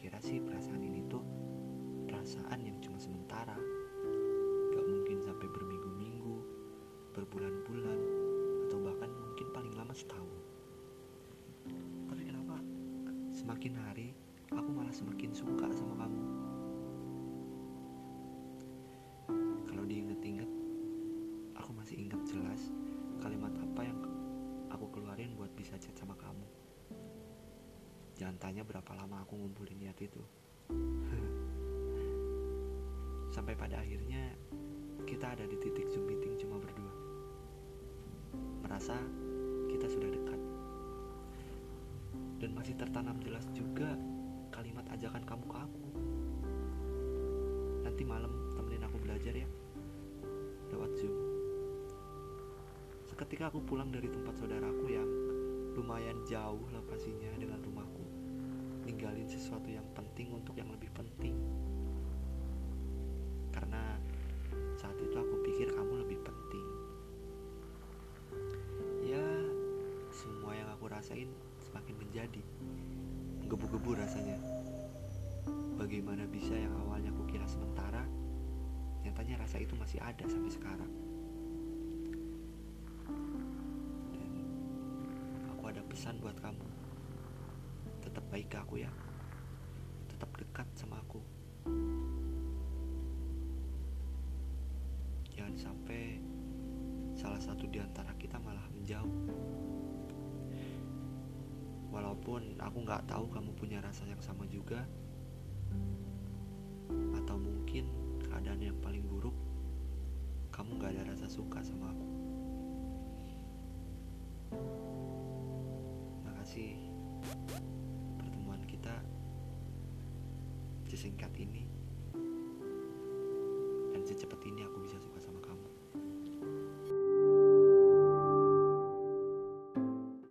kira sih perasaan ini tuh perasaan yang cuma sementara. Gak mungkin sampai berminggu-minggu Berbulan-bulan Atau bahkan mungkin paling lama setahun. Tapi kenapa? Semakin hari Aku malah semakin suka sama kamu. Kalau diinget-inget Aku masih ingat jelas Kalimat apa yang aku keluarin buat bisa chat sama kamu Jangan tanya berapa lama aku ngumpulin niat itu Sampai pada akhirnya kita ada di titik Zoom meeting cuma berdua. Merasa kita sudah dekat. Dan masih tertanam jelas juga kalimat ajakan kamu ke aku. Nanti malam temenin aku belajar ya. Lewat Zoom. Seketika aku pulang dari tempat saudaraku yang lumayan jauh lokasinya dengan. Ninggalin sesuatu yang penting untuk yang lebih penting karena saat itu aku pikir kamu lebih penting. Ya, semua yang aku rasain semakin menjadi menggebu-gebu rasanya. Bagaimana bisa yang awalnya aku kira sementara, nyatanya rasa itu masih ada sampai sekarang. Dan aku ada pesan buat kamu. Tetap baik ke aku ya. Tetap dekat sama aku. jangan sampai salah satu di antara kita malah menjauh. Walaupun aku nggak tahu kamu punya rasa yang sama juga, atau mungkin keadaan yang paling buruk, kamu nggak ada rasa suka sama aku. Sesingkat ini. Dan secepat ini aku bisa suka sama